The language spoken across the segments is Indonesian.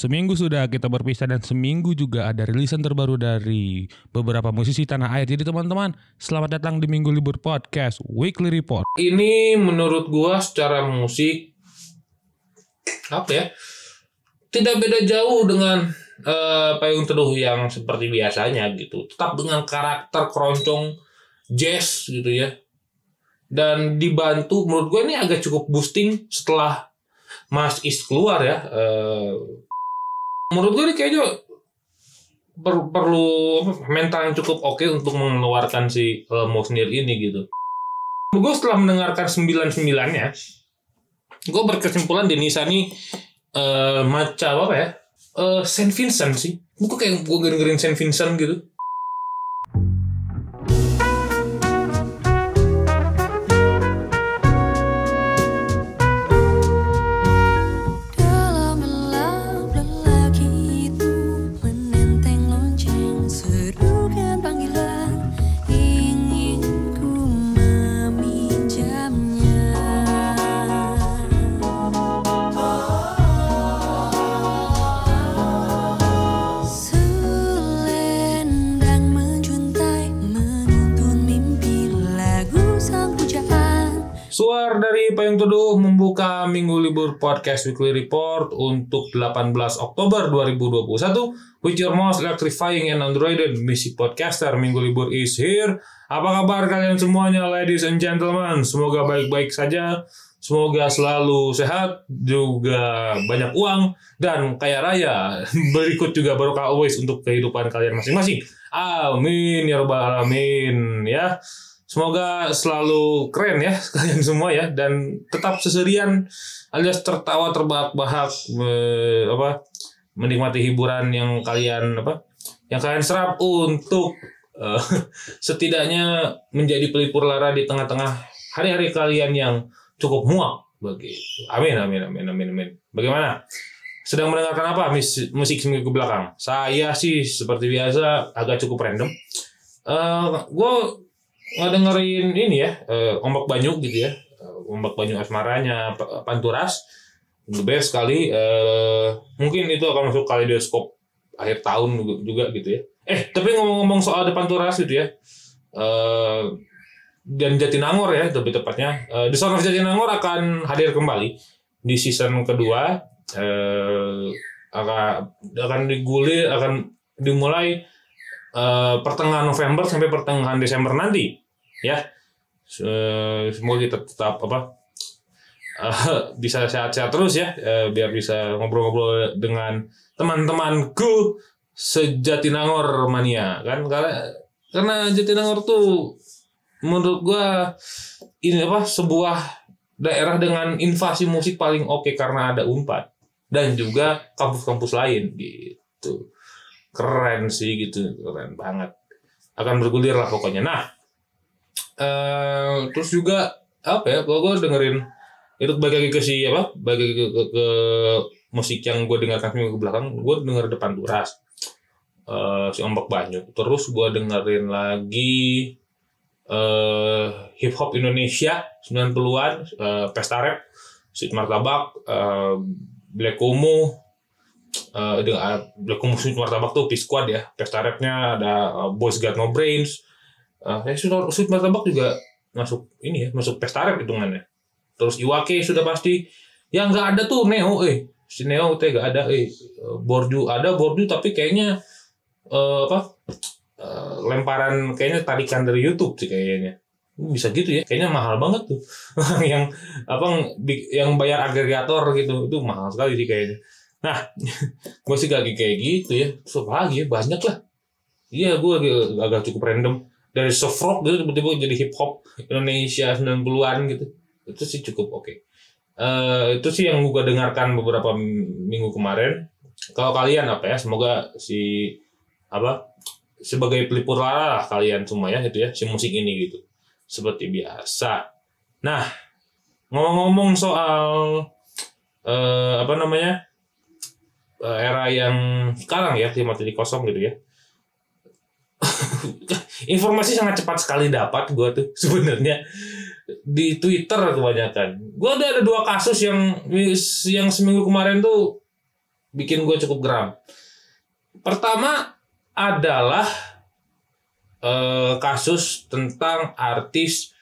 Seminggu sudah kita berpisah dan seminggu juga ada rilisan terbaru dari beberapa musisi tanah air. Jadi teman-teman, selamat datang di Minggu Libur Podcast Weekly Report. Ini menurut gua secara musik apa ya? Tidak beda jauh dengan eh, payung teduh yang seperti biasanya gitu. Tetap dengan karakter keroncong jazz gitu ya. Dan dibantu menurut gua ini agak cukup boosting setelah Mas Is keluar ya. Eh, menurut gue ini kayaknya per- perlu mental yang cukup oke untuk mengeluarkan si uh, Mosnir ini gitu. Gue setelah mendengarkan sembilan-sembilannya, gue berkesimpulan Denisa ini uh, macam apa ya? Uh, Saint Vincent sih. Gue kayak gue dengerin Saint Vincent gitu. Payung Teduh membuka Minggu Libur Podcast Weekly Report untuk 18 Oktober 2021 with your most electrifying and androided music podcaster Minggu Libur is here. Apa kabar kalian semuanya ladies and gentlemen? Semoga baik-baik saja. Semoga selalu sehat, juga banyak uang, dan kaya raya. Berikut juga barokah always untuk kehidupan kalian masing-masing. Amin ya rabbal alamin ya. Semoga selalu keren ya kalian semua ya dan tetap seserian alias tertawa terbahak-bahak me- apa menikmati hiburan yang kalian apa yang kalian serap untuk eh, setidaknya menjadi pelipur lara di tengah-tengah hari-hari kalian yang cukup muak begitu. Amin amin amin amin amin. Bagaimana? Sedang mendengarkan apa mis- musik seminggu ke belakang? Saya sih seperti biasa agak cukup random. Eh gue ngedengerin ini ya eh, ombak banyu gitu ya. Ombak banyu asmaranya panturas. The best sekali eh mungkin itu akan masuk kaleidoskop akhir tahun juga- gitu ya. Eh tapi ngomong-ngomong soal The Panturas gitu ya eh dan Jatinangor ya lebih tepatnya eh, The Jatinangor akan hadir kembali di season kedua. Akan akan digulir akan dimulai eh, pertengahan November sampai pertengahan Desember nanti ya. Se- semoga kita tetap apa eh, bisa sehat-sehat terus ya. Eh, biar bisa ngobrol-ngobrol dengan teman-temanku sejatinangor mania kan? Karena karena Jatinangor tuh menurut gua ini apa sebuah daerah dengan invasi musik paling oke karena ada Unpad dan juga kampus-kampus lain gitu keren sih gitu keren banget. Akan bergulir lah pokoknya. Nah eh terus juga apa ya gue dengerin itu balik lagi ke si apa balik lagi ke, ke, ke musik yang gue dengarkan minggu ke belakang gue denger depan turas eh si ombak banyu. Terus gue dengerin lagi eh hip hop Indonesia 90-an eh, pesta rap Sweet Martabak eh, Black Kumu eh dengan Black Kumu Sweet Martabak tuh Peace Squad ya pesta rapnya ada eh, Boys Got No Brains Uh, saya sudah Sweet Martabak juga masuk ini ya, masuk pesta rap hitungannya. Terus Iwake sudah pasti. Yang nggak ada tuh Neo, eh. Si Neo teh nggak ada, eh. Borju ada Borju tapi kayaknya eh, apa? eh, lemparan kayaknya tarikan dari YouTube sih kayaknya. Bisa gitu ya. Kayaknya mahal banget tuh. yang apa yang bayar agregator gitu. Itu mahal sekali sih kayaknya. Nah, gue sih gak kayak gitu ya. Lagi ya? Banyak lah. Iya, gue agak, cukup random dari soft rock gitu tiba-tiba jadi hip hop Indonesia 90-an gitu. Itu sih cukup oke. Eh itu sih yang gue dengarkan beberapa minggu kemarin. Kalau kalian apa ya? Semoga si apa sebagai pelipur lara lah kalian semua ya itu ya si musik ini gitu. Seperti biasa. Nah, ngomong-ngomong soal eh apa namanya? Eh, era yang sekarang ya yang mati kosong gitu ya informasi sangat cepat sekali dapat gue tuh sebenarnya di Twitter kebanyakan. Gue ada ada dua kasus yang yang seminggu kemarin tuh bikin gue cukup geram. Pertama adalah eh, kasus tentang artis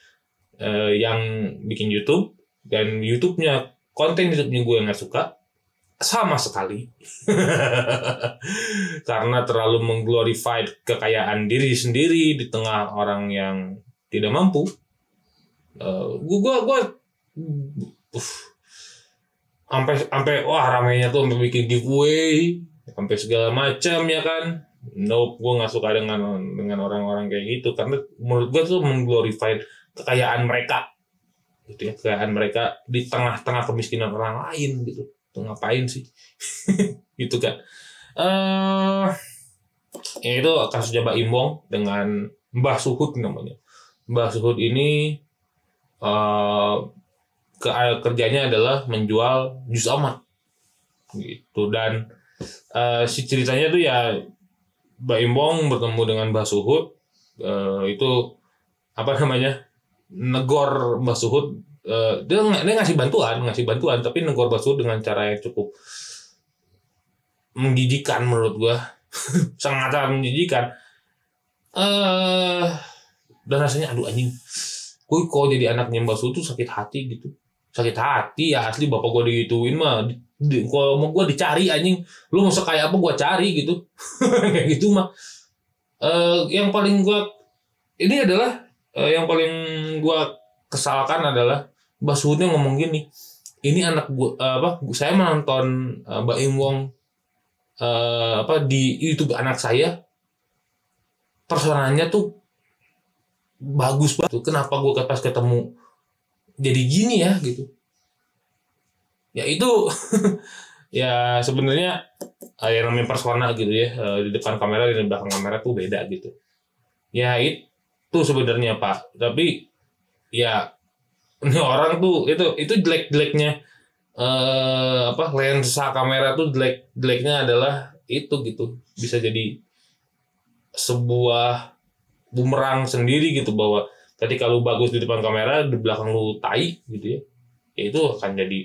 eh, yang bikin YouTube dan YouTube-nya konten YouTube-nya gue nggak suka sama sekali. Karena terlalu mengglorify kekayaan diri sendiri di tengah orang yang tidak mampu. Eh, gue gue gue uh, sampai sampai wah ramainya tuh sampai bikin giveaway sampai segala macam ya kan? Nope gue nggak suka dengan dengan orang-orang kayak gitu. Karena menurut gue tuh mengglorify kekayaan mereka. Gitu ya kekayaan mereka di tengah-tengah kemiskinan orang lain gitu tuh ngapain sih? Gitu kan eh ya itu kasusnya Mbak Imbong dengan Mbah Suhud namanya. Mbah Suhud ini eh ke kerjanya adalah menjual jus amat. Gitu dan eh, si ceritanya tuh ya Mbak Imbong bertemu dengan Mbah Suhud eh, itu apa namanya negor Mbah Suhud eh, dia, dia ngasih bantuan ngasih bantuan tapi negor Suhud dengan cara yang cukup menjijikan menurut gua. Sangat sangat menjijikan. Eh dan rasanya aduh anjing. Gue kok jadi anaknya Mbak Suhud tuh sakit hati gitu? Sakit hati ya asli bapak gue digituin mah. Di, kalau mau gue dicari anjing. Lu mau sekaya apa gue cari gitu. Kayak gitu mah. Eh yang paling gue ini adalah yang paling gue kesalkan adalah Mbak Suhudnya ngomong gini ini anak gue apa saya menonton eh, Mbak Im Wong eh, apa di YouTube anak saya. Personanya tuh bagus banget kenapa gue pas ketemu jadi gini ya gitu. Ya itu ya sebenarnya eh, yang namanya persona gitu ya eh, di depan kamera dan di belakang kamera tuh beda gitu. Ya itu sebenarnya pak. Tapi ya ini orang tuh itu itu jelek jeleknya. Eh apa lensa kamera tuh jelek jeleknya adalah itu gitu. Bisa jadi sebuah bumerang sendiri gitu bahwa ketika lu bagus di depan kamera di belakang lu tai gitu ya ya itu akan jadi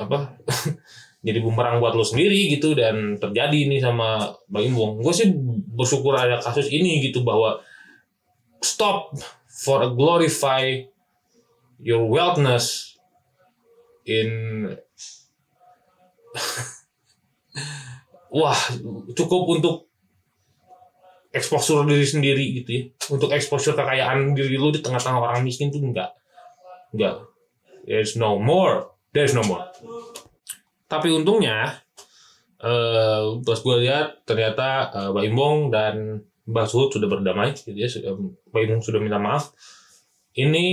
apa jadi bumerang buat lu sendiri gitu dan terjadi ini sama Bang Imbong gue sih bersyukur ada kasus ini gitu bahwa stop for a glorify your wealthness in wah cukup untuk exposure diri sendiri gitu ya. Untuk exposure kekayaan diri lu di tengah-tengah orang miskin tuh enggak. Enggak. There's no more. There's no more. Tapi untungnya eh pas gue lihat ternyata eh, Mbak Imbong dan Mbak Suhud sudah berdamai gitu ya Mbak Imbong sudah minta maaf ini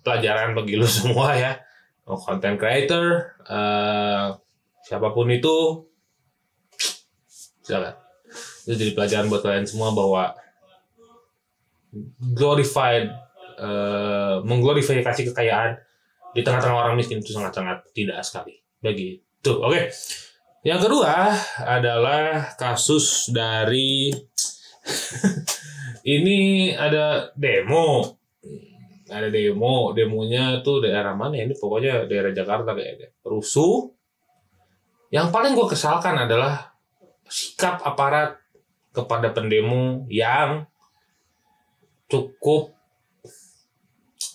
pelajaran bagi lu semua ya. Oh, content creator eh siapa pun itu silakan itu jadi pelajaran buat kalian semua bahwa glorified eh mengglorifikasi kekayaan di tengah-tengah orang miskin itu sangat-sangat tidak sekali. Begitu oke. Yang kedua adalah kasus dari ini ada demo ada demo demonya tuh daerah mana ya? ini pokoknya daerah Jakarta kayaknya. Rusuh. Yang paling gue kesalkan adalah sikap aparat kepada pendemo yang cukup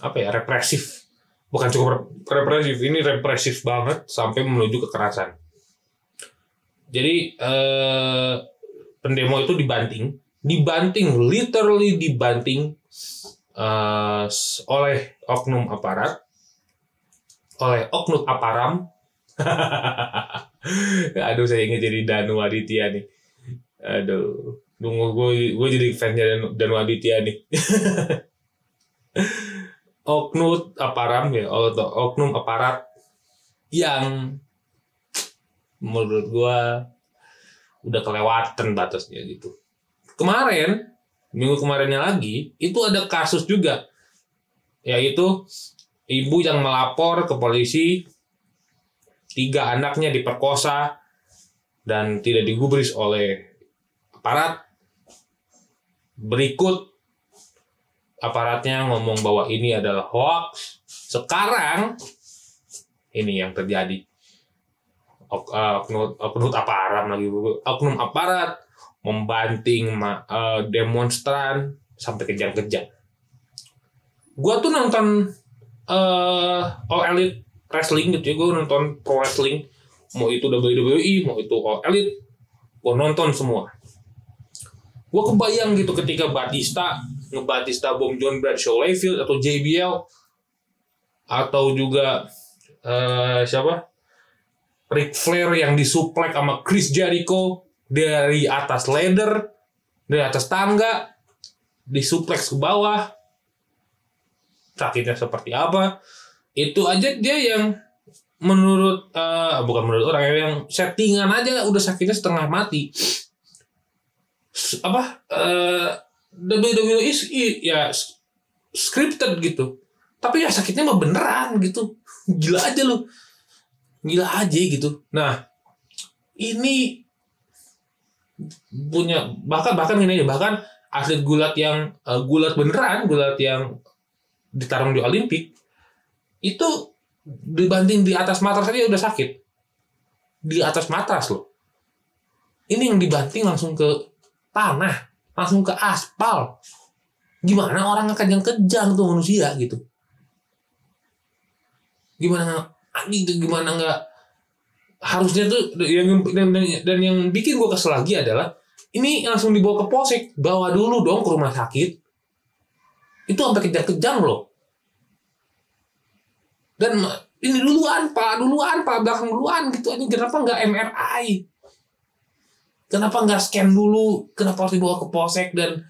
apa ya represif. Bukan cukup rep- represif ini represif banget sampai menuju kekerasan. Jadi eh, pendemo itu dibanting dibanting literally dibanting s- oleh oknum aparat. Oleh oknum aparam. Aduh saya ingin jadi Danu Aditya nih. Aduh Tunggu gue gue jadi fansnya Dan, Danu Aditya nih. Oknum aparam ya atau oknum aparat yang menurut gue udah kelewatan batasnya gitu. Kemarin minggu kemarinnya lagi itu ada kasus juga. Yaitu ibu yang melapor ke polisi tiga anaknya diperkosa dan tidak digubris oleh aparat. Berikut aparatnya ngomong bahwa ini adalah hoax. Sekarang ini yang terjadi. Eh, oknum, oknum aparat lagi oknum aparat membanting eh, demonstran sampai kejang-kejang. Gua tuh nonton eh All Elite Wrestling gitu ya, gue nonton pro wrestling mau itu WWE, mau itu All Elite, gue nonton semua. Gue kebayang gitu ketika Batista ngebatista bom John Bradshaw Layfield atau JBL atau juga eh siapa Ric Flair yang disuplek sama Chris Jericho dari atas ladder dari atas tangga disuplex ke bawah. Sakitnya seperti apa. Itu aja dia yang menurut eh, bukan menurut orang yang settingan aja udah sakitnya setengah mati. Apa eh WWE is- ya scripted gitu. Tapi ya sakitnya mah beneran gitu. Gila aja lu. Gila aja gitu. Nah ini punya bahkan bahkan ini aja bahkan atlet gulat yang eh, gulat beneran gulat yang ditarung di Olimpik itu dibanding di atas matras aja udah sakit. Di atas matras loh. Ini yang dibanting langsung ke tanah langsung ke aspal. Gimana orang kejang-kejang tuh manusia gitu? Gimana tuh gimana nggak harusnya tuh yang dan, dan, dan yang bikin gue kesel lagi adalah ini langsung dibawa ke polsek bawa dulu dong ke rumah sakit. Itu sampai kejang-kejang loh. Dan ini duluan pak duluan pak belakang duluan gitu aja. Kenapa nggak MRI kenapa nggak scan dulu? Kenapa harus dibawa ke polsek dan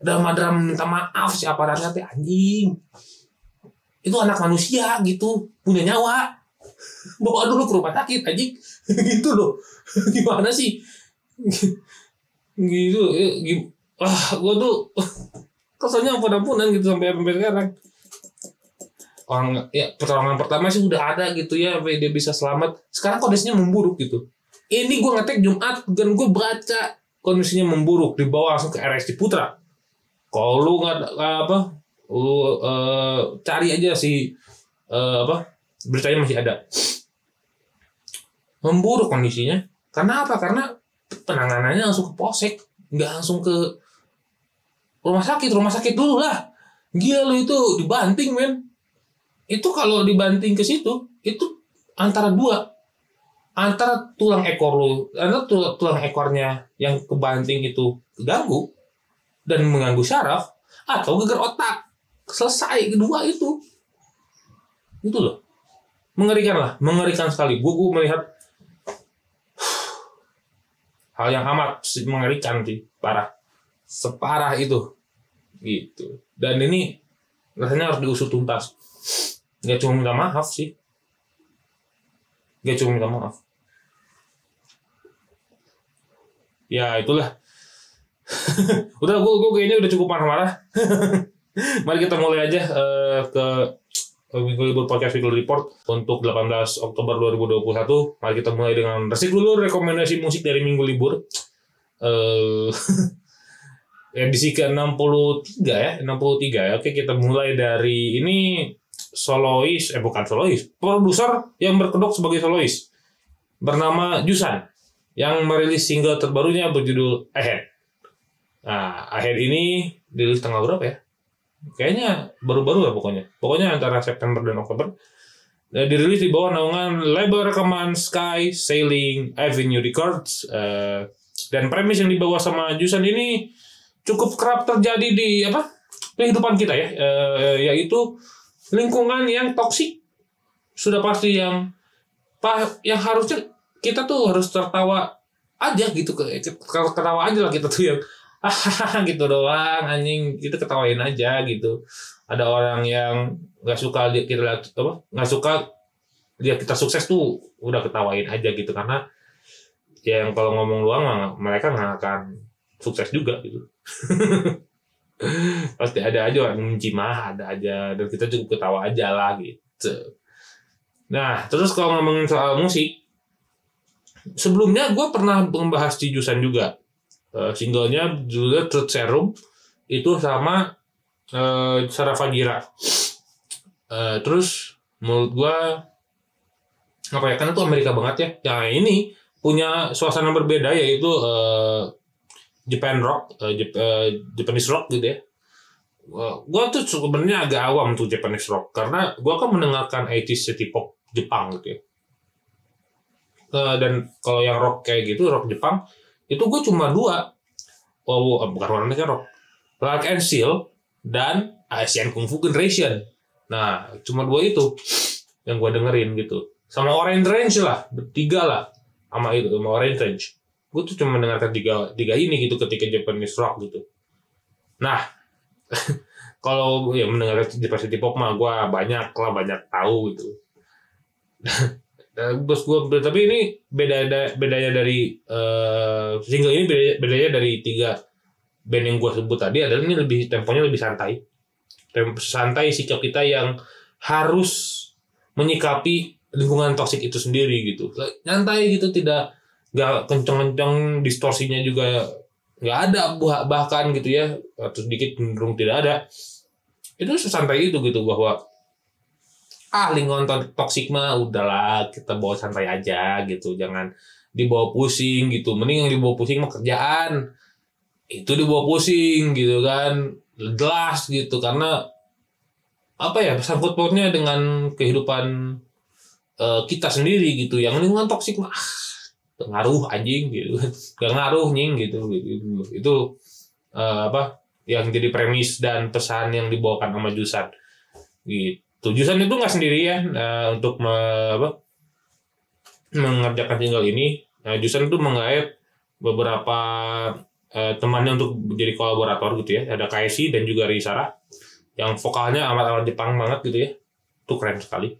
dalam minta maaf si aparatnya teh anjing? Itu anak manusia gitu punya nyawa bawa dulu ke rumah sakit anjing. Gitu loh. Gimana sih? Gitu gim- ah gua tuh kesannya ampun-ampunan gitu sampai sampai sekarang. Orang ya pertolongan pertama sih udah ada gitu ya sampai dia bisa selamat. Sekarang kondisinya memburuk gitu. Ini gua ngetek Jumat dan gue baca kondisinya memburuk dibawa langsung ke RSC Putra. Kalau lu nggak apa lu eh, cari aja si eh, apa beritanya masih ada memburuk kondisinya. Karena apa? Karena penanganannya langsung ke polsek nggak langsung ke rumah sakit. Rumah sakit dulu lah. Gila lu itu dibanting men. Itu kalau dibanting ke situ itu antara dua. Antara tulang ekor lu antara tulang, tulang ekornya yang kebanting itu keganggu dan mengganggu syaraf atau geger otak. Selesai kedua itu. Itu loh. Mengerikan lah. Mengerikan sekali. Gue gue melihat hal yang amat mengerikan sih parah. Separah itu. Gitu. Dan ini rasanya harus diusut tuntas. Nggak cuma minta maaf sih. Nggak cuma minta maaf. Ya itulah. Udah gue gue kayaknya udah cukup marah-marah. Mari kita mulai aja eh, ke Minggu Libur Podcast Weekly Report untuk 18 Oktober 2021. Mari kita mulai dengan resik dulu rekomendasi musik dari Minggu Libur. Eh edisi ke-63 ya, 63 ya. Oke, kita mulai dari ini solois, eh bukan solois, produser yang berkedok sebagai solois bernama Jusan yang merilis single terbarunya berjudul Ahead. Nah, Ahead ini dirilis tanggal berapa ya? Kayaknya baru-baru lah pokoknya. Pokoknya antara September dan Oktober. Eh, dirilis di bawah naungan label rekaman Sky Sailing Avenue Records. Eh, dan premis yang dibawa sama Jusan ini cukup kerap terjadi di apa kehidupan kita ya, Eh, yaitu lingkungan yang toksik. Sudah pasti yang yang harusnya kita tuh harus tertawa aja gitu ke ketawa aja lah kita tuh yang hahaha gitu doang anjing. Kita ketawain aja gitu. Ada orang yang nggak suka lihat kita apa nggak suka lihat kita sukses tuh udah ketawain aja gitu. Karena ya yang kalau ngomong doang mereka nggak akan sukses juga gitu. Pasti ada aja orang benci mah ada aja. Dan kita cukup ketawa aja lah gitu. Nah terus kalau ngomongin soal musik sebelumnya gue pernah membahas di Jusan juga Eh, singlenya judulnya Truth Serum. Itu sama uh, Sarah Fagira. Eh, terus menurut gua apa ya karena itu Amerika banget ya. Yang ini punya suasana berbeda yaitu eh, Japan rock eh, Jap- eh, Japanese rock gitu ya. Wah, gua tuh sebenarnya agak awam tuh Japanese rock karena gua kan mendengarkan 80s city pop Jepang gitu ya. Eh, dan kalau yang rock kayak gitu rock Jepang itu gue cuma dua. Oh, bukan warna rock Lark and Seal dan Asian Kung Fu Generation. Nah cuma dua itu yang gue dengerin gitu. Sama Orange Range lah bertiga lah sama itu sama Orange Range. Gue tuh cuma mendengarkan tiga tiga ini gitu ketika Japanese rock gitu. Nah kalau ya mendengar Japanese pop mah gue banyak lah banyak tahu gitu Eh, bos gue tapi ini beda da- bedanya dari eh, single ini beda, bedanya dari tiga. Band yang gue sebut tadi adalah ini lebih temponya lebih santai. Tem- santai sikap kita yang harus menyikapi lingkungan toksik itu sendiri gitu. Nyantai gitu tidak nggak kenceng-kenceng distorsinya juga nggak ada bah- bahkan gitu ya atau sedikit cenderung tidak ada. Itu sesantai itu gitu bahwa ah lingkungan to- toksik mah udahlah kita bawa santai aja gitu. Jangan dibawa pusing gitu. Mending yang dibawa pusing mah kerjaan. Itu dibawa pusing gitu kan. Jelas gitu karena apa ya sangkut pautnya dengan kehidupan eh, kita sendiri gitu. Yang lingkungan toksik mah ah, anjing gitu. Gak ngaruh nying gitu, gitu. itu eh, apa yang jadi premis dan pesan yang dibawakan sama Jusan. Gitu Jusan itu nggak sendirian eh, untuk me- apa, mengerjakan single ini. Nah, Jusan itu menggait beberapa eh, temannya untuk menjadi kolaborator gitu ya. Ada KSI dan juga Risara yang vokalnya amat-amat Jepang banget gitu ya. Itu keren sekali.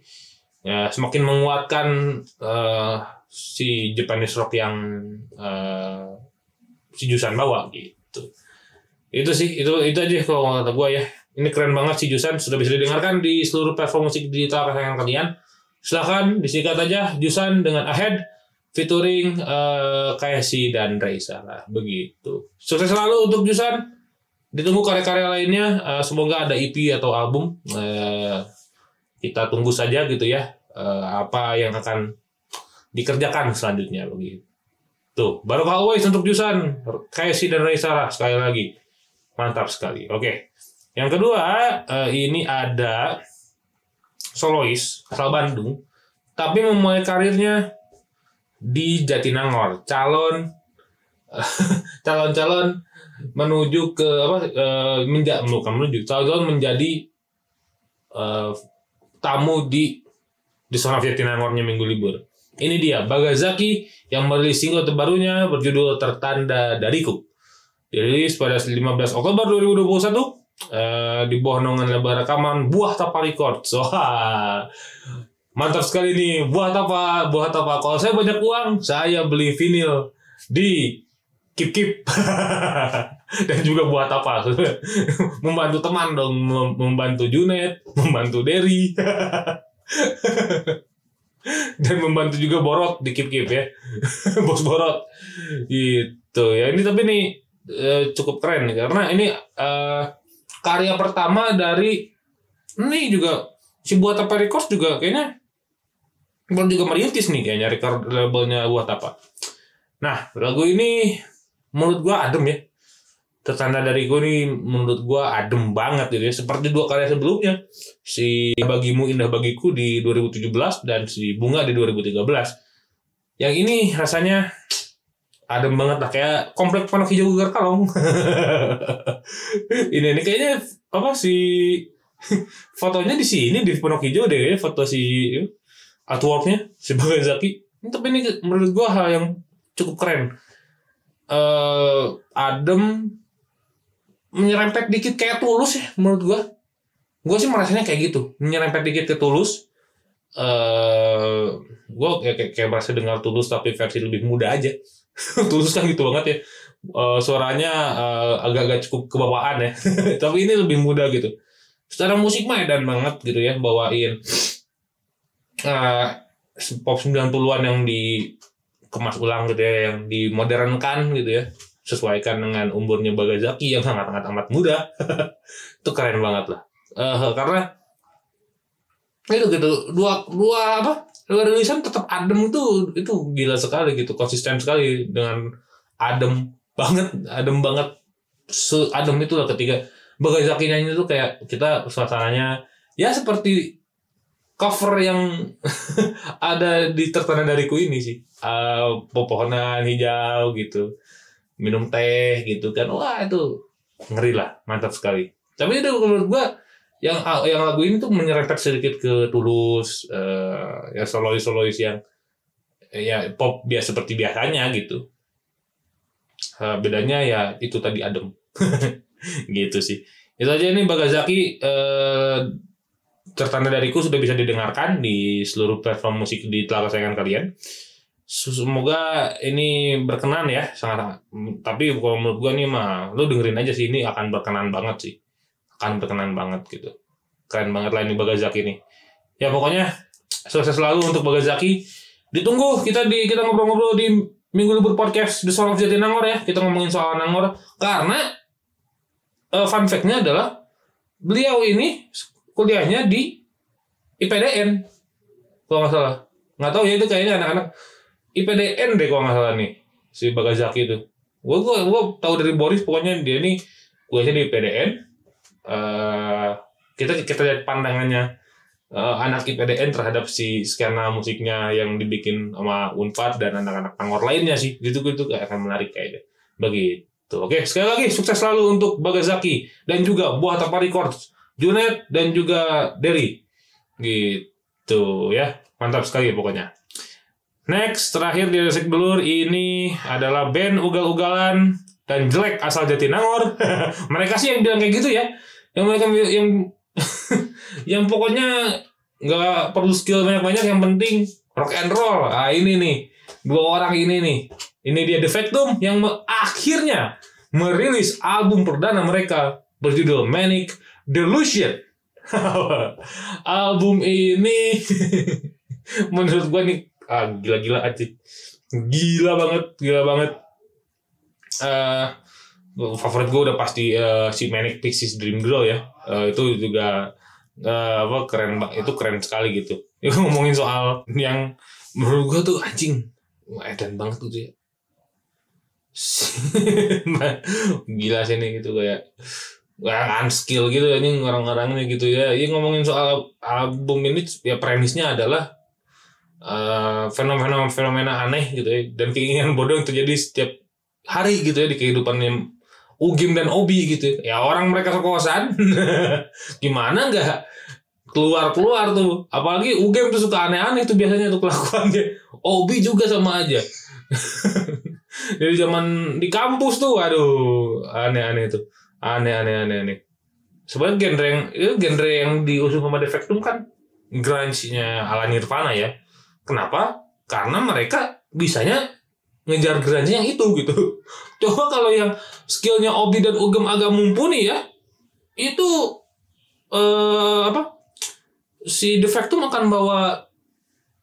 Ya semakin menguatkan eh, si Japanese rock yang eh, si Jusan bawa gitu. Itu sih itu itu aja kalau kata gue ya ini keren banget si Jusan sudah bisa didengarkan di seluruh platform musik digital kesayangan kalian. Silahkan disingkat aja Jusan dengan Ahead featuring eh, KSI dan Raisa lah. Begitu. Sukses selalu untuk Jusan ditunggu karya-karya lainnya. Eh, semoga ada EP atau album. Eh, kita tunggu saja gitu ya eh, apa yang akan dikerjakan selanjutnya. Begitu. Tuh baru always untuk Jusan KSI dan Raisa lah sekali lagi. Mantap sekali. Oke yang kedua eh, ini ada solois asal Bandung tapi memulai karirnya di Jatinangor. Calon calon-calon menuju ke apa eh, menja bukan menuju calon menjadi eh, tamu di di zona Jatinangornya minggu libur. Ini dia Bagazaki yang merilis single terbarunya berjudul Tertanda Dariku. Dirilis pada 15 Oktober 2021 eh, di bawah naungan label rekaman Buah Tapa Records wah mantap sekali nih. Buah tapa buah tapa kalau saya banyak uang saya beli vinil di Kip Kip dan juga buat apa membantu teman dong mem- membantu Junet membantu Derry. Dan membantu juga Borot di Kip Kip ya. Bos Borot. Gitu ya. Ini tapi ini eh, cukup keren. Nih karena ini eh, karya pertama dari ini juga si buat apa records juga kayaknya baru juga merintis nih kayaknya record labelnya buat apa. Nah lagu ini menurut gua adem ya. Tertanda dari gue ini menurut gua adem banget gitu ya. Seperti dua karya sebelumnya. Si bagimu indah bagiku di 2017 dan si bunga di 2013 yang ini rasanya adem banget lah kayak komplek panok hijau gegar kalong. Ini ini kayaknya apa si fotonya di sini di Pondok Hijau deh foto si artworknya si Bagazaki tapi ini menurut gua hal yang cukup keren. Eh adem menyerempet dikit kayak tulus ya menurut gua. Gua sih merasanya kayak gitu menyerempet dikit ke tulus. Eh gua kayak, kayak, kayak merasa dengar tulus tapi versi lebih muda aja tulus kan gitu banget ya. Eh, suaranya eh, agak-agak cukup kebawaan ya. Tapi ini lebih muda gitu. Secara musik mah edan banget gitu ya bawain. Eh pop 90-an yang dikemas ulang gitu ya yang dimodernkan gitu ya. Sesuaikan dengan umurnya Bagazaki yang sangat-sangat amat muda. Itu keren banget lah. Eh, karena itu gitu dua dua apa rilisan tetap adem tuh itu gila sekali gitu konsisten sekali dengan adem banget adem banget adem itu lah ketika Bagazaki nyanyi itu kayak kita suasananya ya seperti cover yang ada di tertanda dariku ini sih. Eh, pepohonan hijau gitu minum teh gitu kan. Wah itu ngeri lah mantap sekali. Tapi itu menurut gua yang yang lagu ini tuh menyerempet sedikit ke tulus eh ya solois solois yang ya pop biasa seperti biasanya gitu. Eh, bedanya ya itu tadi adem. Gitu sih. Itu aja nih Bagazaki eh, tertanda dariku sudah bisa didengarkan di seluruh platform musik di telah kesayangan kalian. Semoga ini berkenan ya sangat tapi kalau menurut gua nih mah lu dengerin aja sih ini akan berkenan banget sih akan berkenan banget gitu. Keren banget lah ini Bagazaki ini. Ya pokoknya sukses selalu untuk Bagazaki ditunggu kita di kita ngobrol-ngobrol di minggu libur podcast The Soul of Jatinangor ya. Kita ngomongin soal Nangor. Karena eh, fun fact-nya adalah beliau ini kuliahnya di IPDN kalau nggak salah. Nggak tahu ya itu kayaknya anak-anak IPDN deh kalau nggak salah nih si Bagazaki itu. Gue gue tahu dari Boris pokoknya dia nih kuliahnya di IPDN eh kita kita lihat pandangannya eh, anak IPDN terhadap si skena musiknya yang dibikin sama Unpad dan anak-anak Angor lainnya sih. Gitu-gitu akan menarik kayaknya. Begitu. Oke sekali lagi sukses selalu untuk Bagazaki dan juga Buah Tapa Records Junet dan juga Derry. Gitu ya. Mantap sekali pokoknya. Next terakhir di Resik Belur ini adalah band ugal-ugalan dan jelek asal Jatinangor. Mereka sih yang bilang kayak gitu ya yang mereka yang yang pokoknya nggak perlu skill banyak-banyak yang penting rock and roll. Ah ini nih. Dua orang ini nih. Ini dia Defectum yang me- akhirnya merilis album perdana mereka berjudul Manic Delusion. Album ini menurut gua nih ah, gila-gila aja gila banget gila banget. Eh favorit gue udah pasti eh, si Manic Pixies Dream Girl ya. Eh, itu juga eh, apa keren banget itu keren sekali gitu. Ya, ngomongin soal yang menurut gue tuh anjing edan banget tuh dia gila sih nih gitu kayak kayak unskill gitu ini orang-orangnya gitu ya. Ya ngomongin soal album ini ya premisnya adalah eh, fenomena-fenomena aneh gitu ya. Dan keinginan bodoh yang terjadi setiap hari gitu ya di kehidupannya Ugim dan Obi gitu ya. Orang mereka sekosan gimana nggak keluar keluar tuh? Apalagi Ugim tuh suka aneh-aneh tuh biasanya tuh kelakuannya. Obi juga sama aja. Dari zaman di kampus tuh aduh aneh-aneh tuh. Aneh-aneh aneh-aneh sebenarnya genre yang itu genre yang diusung sama Defectum kan grunge-nya ala Nirvana ya. Kenapa? Karena mereka bisanya ngejar grunge yang itu gitu coba kalau yang skillnya Obi dan Ugem agak mumpuni ya itu eh apa si Defectum akan bawa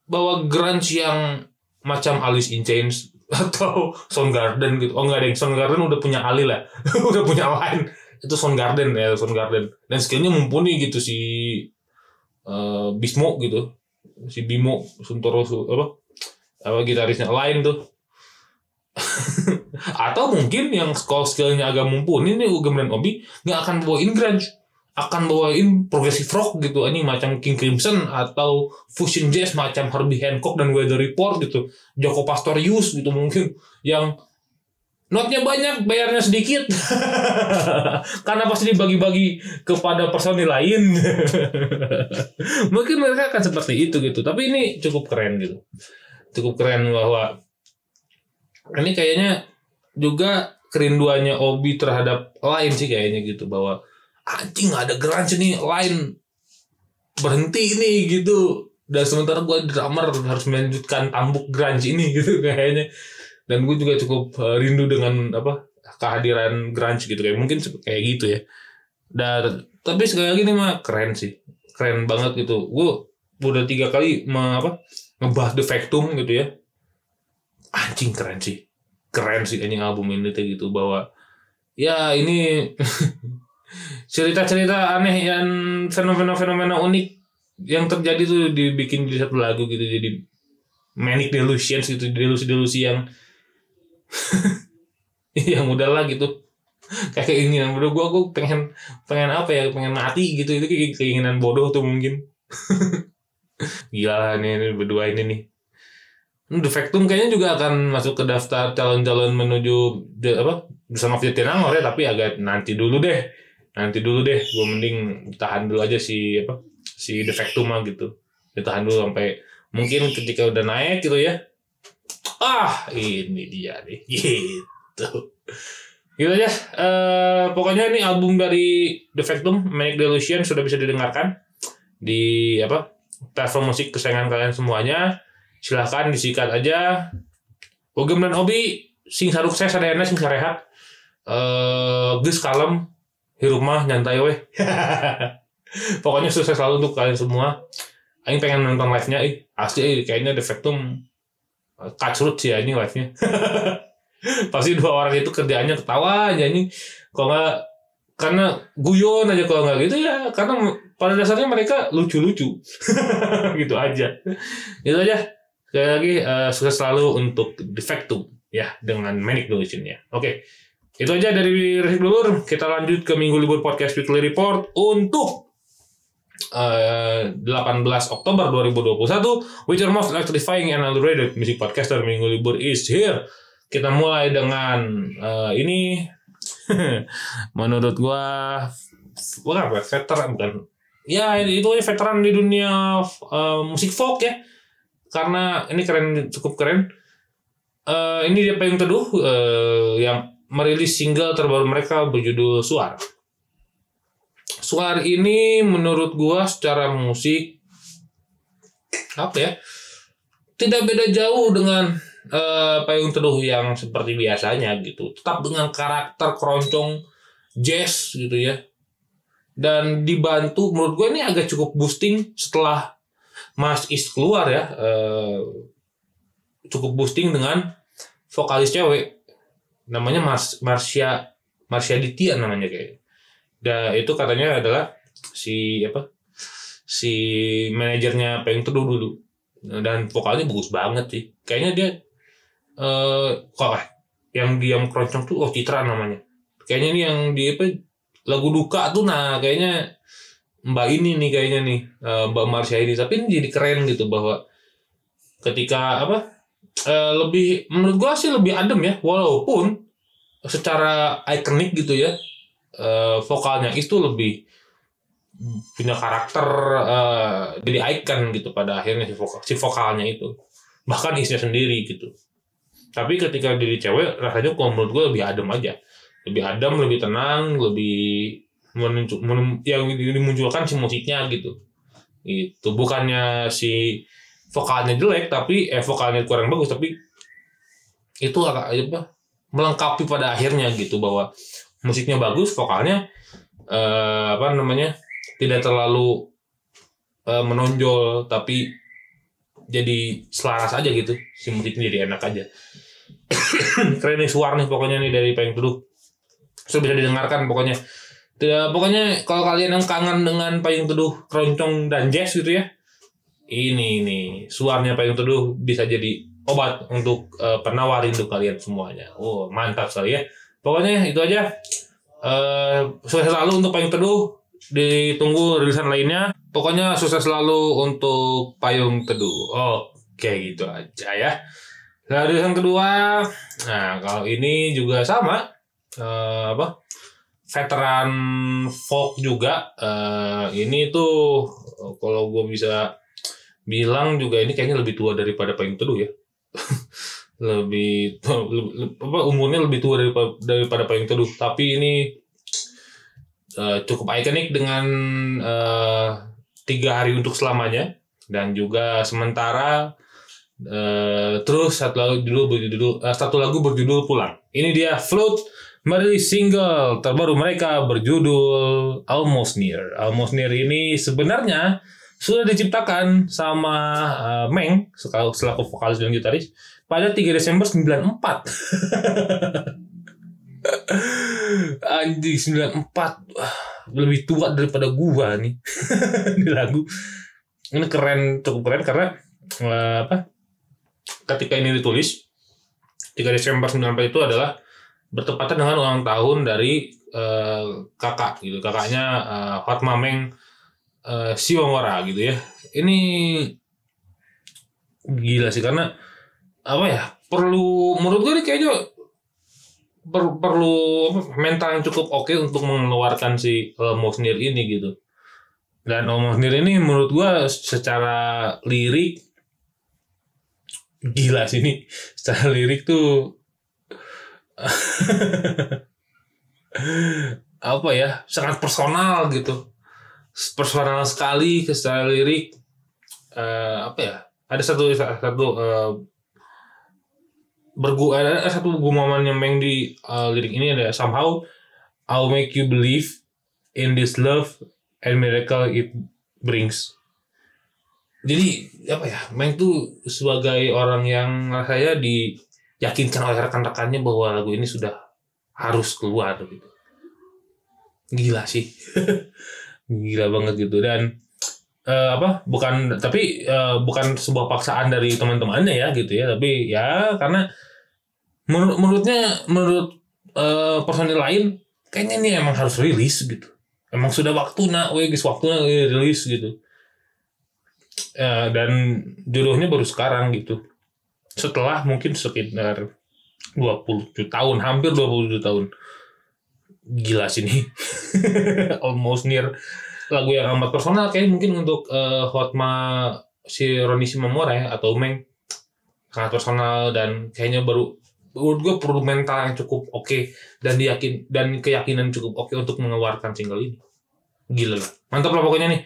bawa grunge yang macam Alice in Chains atau Soundgarden gitu. Oh enggak deh, Soundgarden udah punya Ali lah. udah punya lain. Itu Soundgarden ya, Soundgarden. Dan skillnya mumpuni gitu si eh Bismo gitu. Si Bimo Suntoro Su- apa? Apa gitarisnya lain tuh. Atau mungkin yang skill skillnya agak mumpuni nih Ugem dan Obi nggak akan bawain grunge akan bawain progressive rock gitu ini macam King Crimson atau fusion jazz macam Herbie Hancock dan Weather Report gitu. Joko Pastorius gitu mungkin yang notnya banyak bayarnya sedikit. Karena pasti dibagi-bagi kepada personil lain. Mungkin mereka akan seperti itu gitu. Tapi ini cukup keren gitu. Cukup keren bahwa ini kayaknya juga kerinduannya Obi terhadap lain sih kayaknya gitu bahwa anjing ada grunge nih lain berhenti nih gitu. Dan sementara gue drummer harus melanjutkan tambuk grunge ini gitu kayaknya. Dan gue juga cukup eh, rindu dengan apa kehadiran grunge gitu kayak mungkin kayak gitu ya. Dan tapi sekali lagi nih mah keren sih. Keren banget gitu. Gue udah tiga kali apa ngebahas The Factum gitu ya anjing keren sih. Keren sih anjing album ini tuh gitu bahwa ya ini cerita-cerita aneh yang fenomena-fenomena unik yang terjadi tuh dibikin di satu lagu gitu jadi manic delusions gitu delusi-delusi yang yang udah lah gitu. Kayak keinginan bodoh. Gue gue pengen pengen apa ya pengen mati gitu. Itu keinginan bodoh tuh mungkin. Gila nih, ini berdua ini nih The Factum kayaknya juga akan masuk ke daftar calon-calon menuju the, apa bersama Vietnam ya tapi agak nanti dulu deh. Nanti dulu deh gue mending tahan dulu aja si apa si The Factum gitu. Ditahan dulu sampai mungkin ketika udah naik gitu ya. Ah ini dia nih gitu. Gitu aja. Eh, pokoknya ini album dari The Factum Manic Delusion sudah bisa didengarkan di apa platform musik kesayangan kalian semuanya silahkan disikat aja. Ogem dan Obi sing saruk saya sadayana sing sarehat. Eh geus kalem hirup mah nyantai weh. Pokoknya sukses selalu untuk kalian semua. Aing pengen nonton live-nya ih. Asli eh, kayaknya Factum eh, kacrut sih ya ini live-nya. Pasti dua orang itu kerjaannya ketawa aja ini. Kalau nggak karena guyon aja kalau nggak gitu ya karena pada dasarnya mereka lucu-lucu. Gitu aja. Itu aja sekali lagi eh, sukses selalu untuk Defectum ya dengan Manic Delusion-nya oke itu aja dari Resik Dulur kita lanjut ke Minggu Libur Podcast Weekly Report untuk eh, 18 Oktober 2021 which are most electrifying and underrated music podcaster Minggu Libur is here. Kita mulai dengan eh, ini. Menurut gua bukan apa veteran bukan. Ya itu veteran di dunia eh, musik folk ya karena ini keren cukup keren. Eh, ini dia payung teduh eh, yang merilis single terbaru mereka berjudul Suar. Suar ini menurut gua secara musik apa ya tidak beda jauh dengan eh, payung teduh yang seperti biasanya gitu. Tetap dengan karakter keroncong jazz gitu ya. Dan dibantu menurut gue ini agak cukup boosting setelah Mas Is keluar ya eh, cukup boosting dengan vokalis cewek. Namanya Mars Marsha Marsha Ditya namanya kayak. Dan itu katanya adalah si apa si manajernya Payung Teduh dulu. Dan vokalnya bagus banget sih. Kayaknya dia eh kok eh, yang diam keroncong tuh oh Citra namanya. Kayaknya ini yang di apa lagu duka tuh nah kayaknya Mbak ini nih kayaknya nih eh, Mbak Marsha ini tapi ini jadi keren gitu bahwa ketika apa eh, lebih menurut gua sih lebih adem ya. Walaupun secara ikonik gitu ya eh, vokalnya itu lebih punya karakter jadi icon gitu pada akhirnya si, vokal, si vokalnya itu. Bahkan isinya sendiri gitu. Tapi ketika jadi cewek rasanya kalau menurut gue lebih adem aja. Lebih adem lebih tenang lebih menunjuk menun- yang dimunculkan si musiknya gitu. Itu bukannya si vokalnya jelek tapi eh vokalnya kurang bagus tapi itu agak apa melengkapi pada akhirnya gitu bahwa musiknya bagus vokalnya eh, apa namanya tidak terlalu eh, menonjol tapi jadi selaras aja gitu. Si musiknya jadi enak aja. Keren nih suara nih pokoknya nih dari Payung Teduh sudah bisa didengarkan pokoknya tidak pokoknya kalau kalian yang kangen dengan Payung Teduh keroncong dan jazz gitu ya ini nih suaranya Payung Teduh bisa jadi obat untuk eh, penawar rindu kalian semuanya. Oh mantap sekali ya. Pokoknya itu aja. Eh sukses selalu untuk Payung Teduh. Ditunggu rilisan lainnya. Pokoknya sukses selalu untuk Payung Teduh. Oke gitu aja ya. Nah, rilisan kedua, nah kalau ini juga sama, eh, apa? Veteran folk juga. Eh, ini tuh eh, kalau gue bisa bilang juga ini kayaknya lebih tua daripada Payung Teduh ya. lebih, apa umurnya lebih tua daripada daripada Payung Teduh. Tapi ini eh, cukup ikonik dengan eh, tiga hari untuk selamanya dan juga sementara Eh, terus satu lagu judul berjudul eh, satu lagu berjudul pulang. Ini dia Float merilis single terbaru mereka berjudul Almost Near. Almost Near ini sebenarnya sudah diciptakan sama eh, Meng selaku vokalis dan gitaris pada 3 Desember 94. Anjing 94 Wah, lebih tua daripada gua nih di lagu ini keren cukup keren karena eh, apa ketika ini ditulis 3 Desember 94 itu adalah bertepatan dengan ulang tahun dari eh, kakak gitu. Kakaknya eh, Hot Mameng eh, Siwamora gitu ya. Ini gila sih karena apa ya perlu menurut gue ini kayaknya per- perlu mental yang cukup oke untuk mengeluarkan si uh, Mosnir ini gitu. Dan Mosnir ini menurut gua secara lirik gila sih ini. Secara lirik tuh apa ya sangat personal gitu personal sekali ke secara lirik Eh, apa ya ada satu satu eh, bergu ada satu gumaman yang main di uh, lirik ini ada somehow I'll make you believe in this love and miracle it brings. Jadi apa ya, Meng tuh sebagai orang yang rasanya diyakinkan oleh rekan-rekannya bahwa lagu ini sudah harus keluar gitu. Gila sih, gila banget gitu. Dan eh, apa bukan tapi eh, bukan sebuah paksaan dari teman-temannya ya gitu ya. Tapi ya karena menurut menurutnya menurut eh, personil lain kayaknya ini emang harus rilis gitu. Emang sudah waktu nak guys waktunya eh, rilis gitu. Eh, dan jodohnya baru sekarang gitu setelah mungkin sekitar 27 tahun hampir 27 tahun. Gila sih nih almost near lagu yang amat personal. Kayak mungkin untuk eh, Hotma si Roni Simamora ya atau Meng sangat personal dan kayaknya baru menurut gue perlu mental yang cukup oke dan diyakin dan keyakinan cukup oke untuk mengeluarkan single ini. Gila. Lah mantap lah pokoknya nih.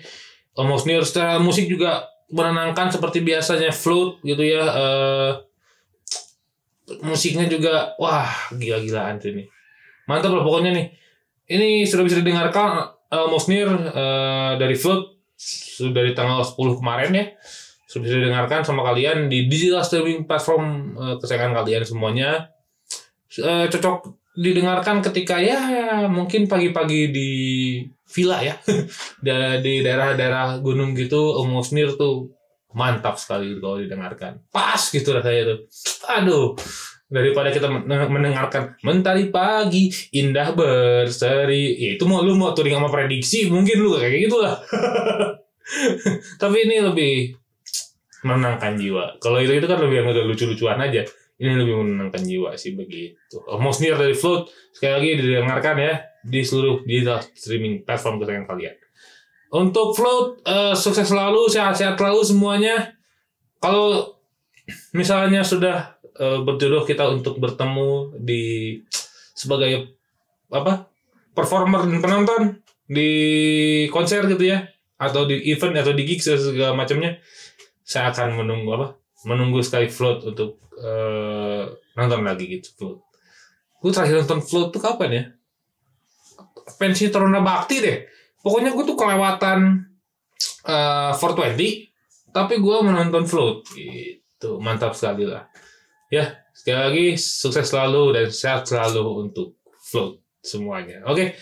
Almost Near. Secara musik juga menenangkan seperti biasanya flute gitu ya eh musiknya juga wah gila-gilaan sih ini. Mantap lah pokoknya nih. Ini sudah bisa didengarkan Almost Near eh, dari flute sudah dari tanggal 10 kemarin ya. Sudah bisa didengarkan sama kalian di digital streaming platform eh, kesayangan kalian semuanya. Eh, cocok didengarkan ketika ya mungkin pagi-pagi di villa ya. Di daerah-daerah gunung gitu Near tuh mantap sekali kalau didengarkan. Pas gitu rasanya tuh. Aduh. Daripada kita men- mendengarkan mentari pagi indah berseri. Ya, itu mau lu mau touring sama prediksi mungkin lu kayak gitu lah tapi ini lebih menenangkan jiwa. Kalau itu itu kan lebih yang lucu-lucuan aja ini lebih menenangkan jiwa sih begitu. Almost near dari float. Sekali lagi didengarkan ya di seluruh digital streaming platform kesayangan kalian. Untuk float eh, sukses selalu sehat-sehat selalu semuanya. Kalau misalnya sudah eh, berjodoh kita untuk bertemu di sebagai apa performer dan penonton di konser gitu ya atau di event atau di gigs segala macamnya saya akan menunggu apa menunggu sekali float untuk eh, nonton lagi gitu float. Gue terakhir nonton float tuh kapan ya? Pensi Taruna Bakti deh. Pokoknya gue tuh kelewatan eh 420 tapi gue menonton float. Gitu mantap sekali lah. Ya sekali lagi sukses selalu dan sehat selalu untuk float semuanya. Oke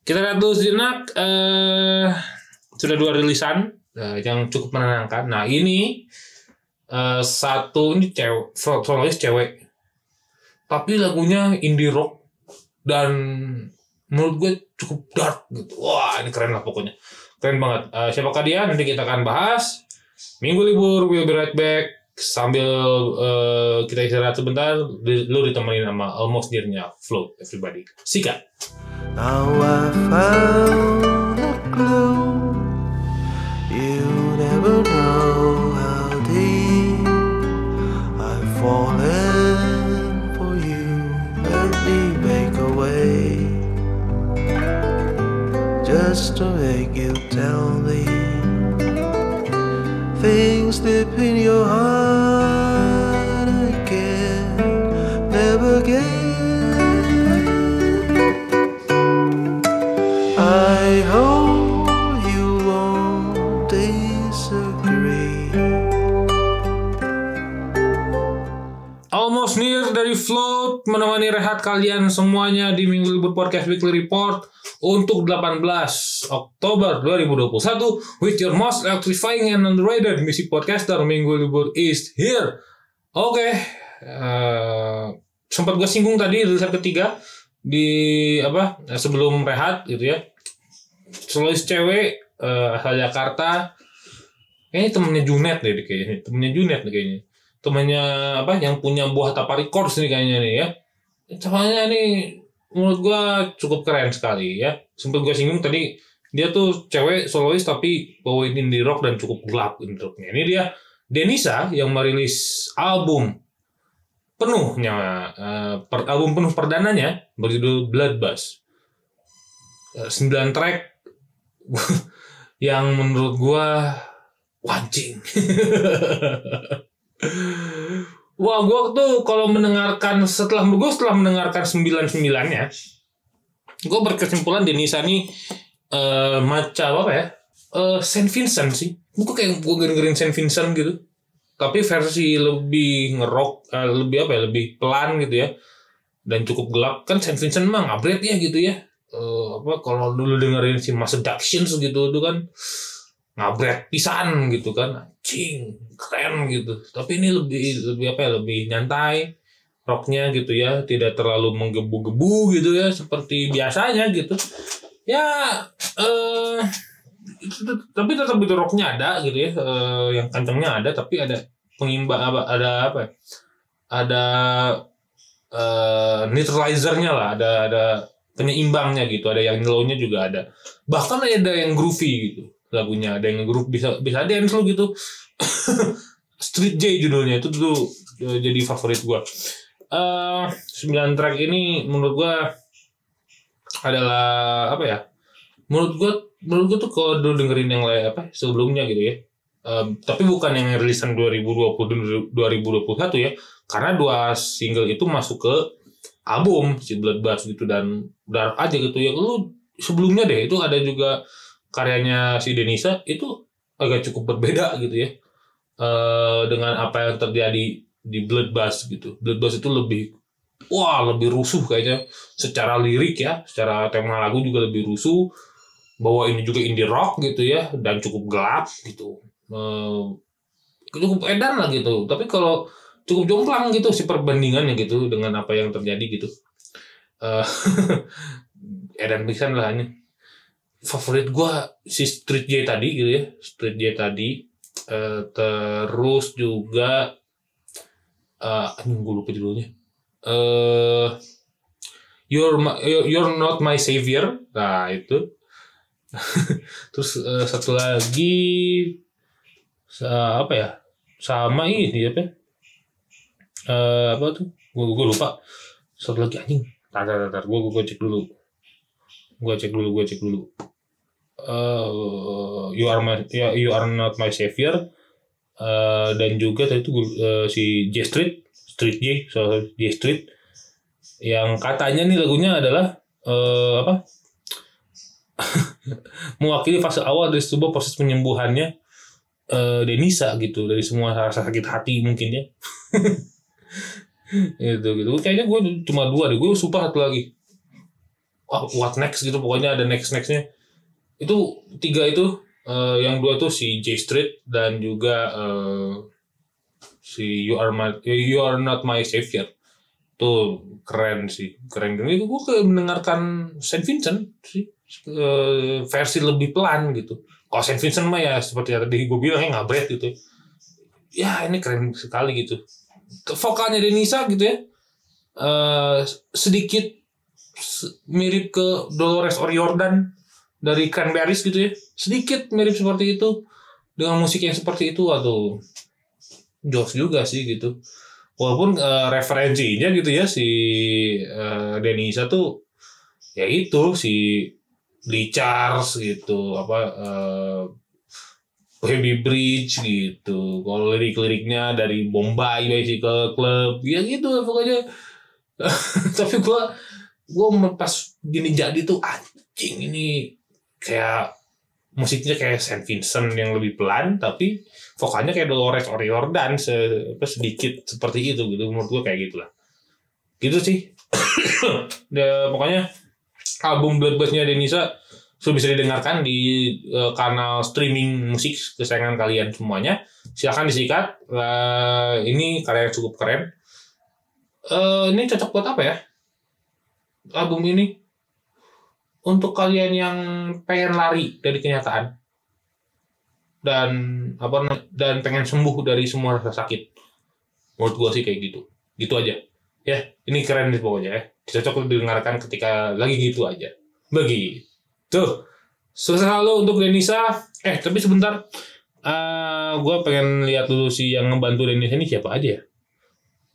kita lihat dulu sejenak eh sudah dua rilisan eh, yang cukup menenangkan. Nah ini eh, satu ini cewek. Solois cewek. Tapi lagunya indie rock. Dan menurut gue cukup dark gitu. Wah ini keren lah pokoknya. Keren banget. Eh, siapakah dia? Nanti kita akan bahas. Minggu libur we'll be right back. Sambil eh, kita istirahat sebentar lu ditemenin sama almost nearnya float everybody. Sikat Now I found a clue. To make you tell me things deep in your heart I can never get. I hope you won't disagree. Almost Near dari Float menemani rehat kalian semuanya di Minggu Libur Podcast Weekly Report untuk 18 Oktober 2021 with your most electrifying and underrated music podcaster Minggu Libur is here. Oke, eh, sempat gue singgung tadi rilisan ketiga di apa sebelum rehat gitu ya. Solois cewek eh, asal Jakarta kayaknya temennya Junet deh kayaknya temennya Junet deh kayaknya temennya apa yang punya buah tapa records nih kayaknya nih ya ceweknya nih menurut gua cukup keren sekali ya. Sempat gua singgung tadi dia tuh cewek solois tapi bawain indie rock dan cukup gelap indie rocknya ini dia Denisa yang merilis album penuhnya per, album penuh perdananya berjudul Bloodbath Eh, 9 track yang menurut gua wancing Wah, gua tuh kalau mendengarkan setelah gua setelah mendengarkan sembilan sembilannya, gua berkesimpulan Denisa nih eh macam apa ya? Eh Saint Vincent sih. Bukan kayak gua dengerin Saint Vincent gitu. Tapi versi lebih ngerok, eh, lebih apa ya? Lebih pelan gitu ya. Dan cukup gelap kan Saint Vincent mah ngabret ya gitu ya. Eh apa kalau dulu dengerin si Mass Seductions gitu itu kan ngabret pisan gitu kan. Anjing keren gitu. Tapi ini lebih lebih apa ya lebih nyantai rocknya gitu ya. Tidak terlalu menggebu-gebu gitu ya seperti biasanya gitu. Ya eh tapi tetap itu rocknya ada gitu ya. Eh, yang kencengnya ada tapi ada pengimbang apa ada apa ya, ada eh neutralizernya lah ada ada penyeimbangnya gitu. Ada yang low-nya juga ada. Bahkan ada yang groovy gitu lagunya. Ada yang groove bisa bisa dance lo gitu. Street J judulnya itu tuh eh, jadi favorit gua. Eh 9 track ini menurut gua adalah apa ya menurut gua menurut gua tuh kalau dulu dengerin yang lain apa sebelumnya gitu ya. Em, tapi bukan yang rilisan 2020 2021 ya. Karena dua single itu masuk ke album si Bloodbath gitu dan dark aja gitu ya. Lu sebelumnya deh itu ada juga karyanya si Denisa itu agak cukup berbeda gitu ya. Eh dengan apa yang terjadi di Bloodbath gitu. Bloodbath itu lebih wah lebih rusuh kayaknya. Secara lirik ya secara tema lagu juga lebih rusuh. Bahwa ini juga indie rock gitu ya dan cukup gelap gitu. Eh, cukup edan lah gitu. Tapi kalau cukup jomplang gitu si perbandingannya gitu dengan apa yang terjadi gitu. Eh edan pisan lah ini favorit gua si Street J tadi gitu ya. Street J tadi. Eh, terus juga eh anjing gue lupa judulnya. Eh you're my- you're not my savior. Nah itu. Terus eh, satu lagi sa- apa ya? Sama ini apa eh apa tuh? Gue gue lupa. Satu lagi anjing. Tar tar tar gue gue cek dulu. Gue cek dulu gue cek dulu eh you are my ya, you are not my savior. Eh, dan juga tadi itu eh, si J Street Street J so J Street yang katanya nih lagunya adalah eh apa? Mewakili fase awal dari sebuah proses penyembuhannya eh Denisa gitu dari semua rasa sakit hati mungkin ya. Itu gitu. Kayaknya gue cuma dua deh gue sumpah satu lagi. What next gitu pokoknya ada next nextnya itu tiga itu eh, yang dua tuh si J Street dan juga eh, si You Are My You Are Not My Savior. Tuh keren sih keren. Dan itu gue kayak mendengarkan Saint Vincent sih eh, versi lebih pelan gitu. Kalau Saint Vincent mah ya seperti yang tadi gue bilang ya ngabret gitu. Ya ini keren sekali gitu. Vokalnya Denisa gitu ya eh sedikit se- mirip ke Dolores O'Riordan dari Cranberries gitu ya. Sedikit mirip seperti itu. Dengan musik yang seperti itu atau jos juga sih gitu. Walaupun eh, referensinya gitu ya si eh, Denisa tuh ya itu si Lee gitu apa eh, Baby Bridge gitu. Kalau lirik-liriknya dari Bombay Bicycle Club ya gitu pokoknya. Tapi gua gua pas gini jadi tuh anjing ini kayak musiknya kayak Saint Vincent yang lebih pelan tapi vokalnya kayak Dolores O'Riordan se sedikit seperti itu gitu menurut gua kayak gitulah gitu sih De- pokoknya album Bloodbath-nya Denisa sudah bisa didengarkan di eh, kanal streaming musik kesayangan kalian semuanya. Silahkan disikat. Eh, ini karya yang cukup keren. Eh, ini cocok buat apa ya? Album ini untuk kalian yang pengen lari dari kenyataan dan apa dan pengen sembuh dari semua rasa sakit. Menurut gua sih kayak gitu. Gitu aja. Ya, ini keren nih pokoknya ya. Cocok didengarkan ketika lagi gitu aja. Begitu. Sukses selalu untuk Denisa. Eh, tapi sebentar. eh gue pengen lihat dulu sih yang ngebantu Denisa ini siapa aja ya.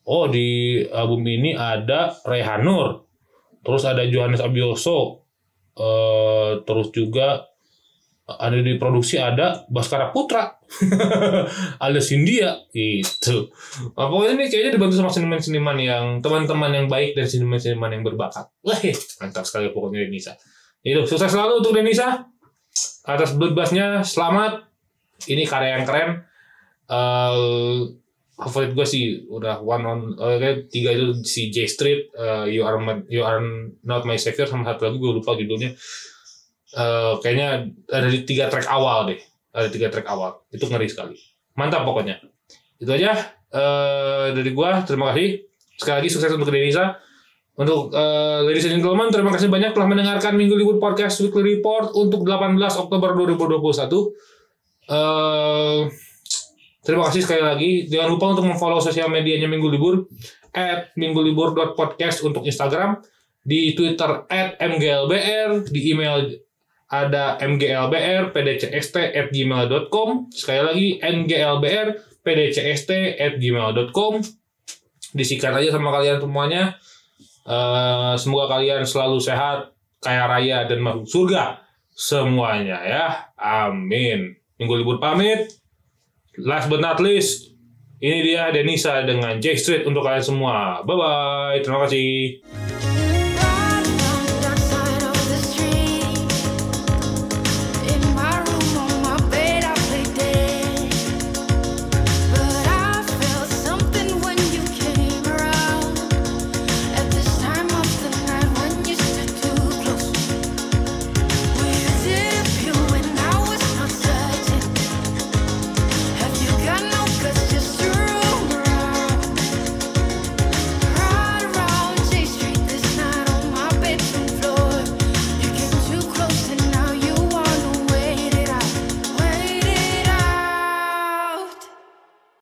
Oh, di album ini ada Rehanur. Terus ada Johannes Abioso. Eh terus juga ada di produksi ada Baskara Putra. ada Sindia gitu. Nah, pokoknya ini kayaknya dibantu sama seniman-seniman yang teman-teman yang baik dan seniman-seniman yang berbakat. Wah, mantap sekali pokoknya Denisa. Itu sukses selalu untuk Denisa. Atas bloodbath-nya selamat. Ini karya yang keren. Eh favorit gue sih udah one on eh, kayak tiga itu si J Street, eh, You Are My- You Are Not My Savior sama satu lagi gue lupa judulnya. Eh kayaknya ada di tiga track awal deh. Ada tiga track awal. Itu ngeri sekali. Mantap pokoknya. Itu aja eh dari gua. Terima kasih. Sekali lagi sukses untuk Denisa. Untuk eh, ladies and gentlemen, terima kasih banyak telah mendengarkan Minggu Libur Podcast Weekly Report untuk 18 Oktober 2021. Eh terima kasih sekali lagi. Jangan lupa untuk memfollow sosial medianya Minggu Libur at minggulibur.podcast untuk Instagram, di Twitter at mglbr, di email ada mglbr sekali lagi mglbr disikat aja sama kalian semuanya. Eh, semoga kalian selalu sehat kaya raya dan masuk surga semuanya ya. Amin. Minggu libur pamit last but not least ini dia Denisa dengan J Street untuk kalian semua. Bye bye terima kasih